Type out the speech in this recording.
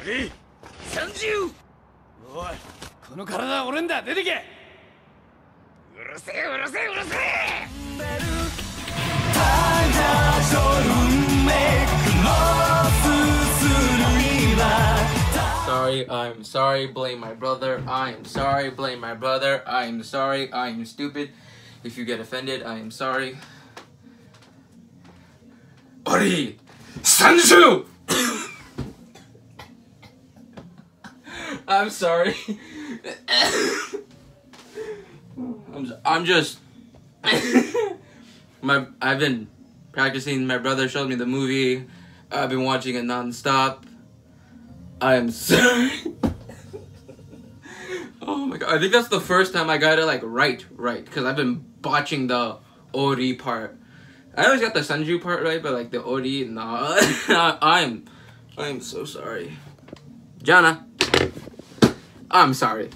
俺三十おいこの体は俺んだ出てけうるせえうるせえうるせえ Sorry, I'm sorry, blame my brother. I am sorry, blame my brother. I am sorry, I am stupid. If you get offended, I am sorry. Ori! Sanju! I'm sorry. I'm, j- I'm just. my I've been practicing. My brother showed me the movie. I've been watching it nonstop. I am sorry. oh my god! I think that's the first time I got it like right, right. Because I've been botching the Ori part. I always got the Sanju part right, but like the Ori, nah. I'm, I'm so sorry. Jana, I'm sorry.